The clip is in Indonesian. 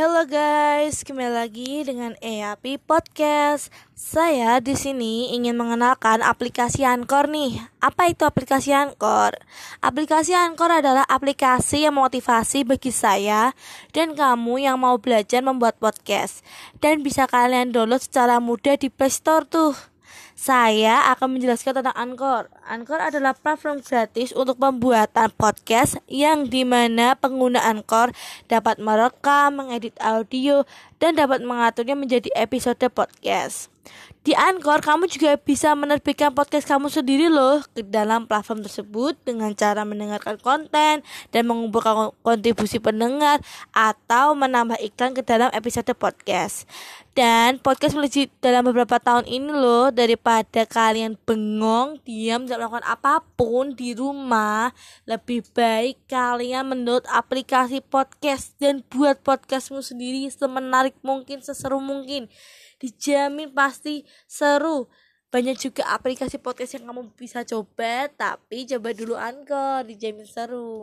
Halo guys, kembali lagi dengan EAP Podcast. Saya di sini ingin mengenalkan aplikasi Anchor nih. Apa itu aplikasi Anchor? Aplikasi Anchor adalah aplikasi yang motivasi bagi saya dan kamu yang mau belajar membuat podcast dan bisa kalian download secara mudah di Play Store tuh. Saya akan menjelaskan tentang Anchor. Anchor adalah platform gratis untuk pembuatan podcast yang di mana pengguna Anchor dapat merekam, mengedit audio, dan dapat mengaturnya menjadi episode podcast. Di Anchor, kamu juga bisa menerbitkan podcast kamu sendiri loh ke dalam platform tersebut dengan cara mendengarkan konten dan mengumpulkan kontribusi pendengar atau menambah iklan ke dalam episode podcast. Dan podcast melejit dalam beberapa tahun ini loh daripada kalian bengong, diam, tidak melakukan apa pun di rumah, lebih baik kalian mendownload aplikasi podcast dan buat podcastmu sendiri semenarik mungkin, seseru mungkin. Dijamin pasti seru. Banyak juga aplikasi podcast yang kamu bisa coba tapi coba dulu Anchor dijamin seru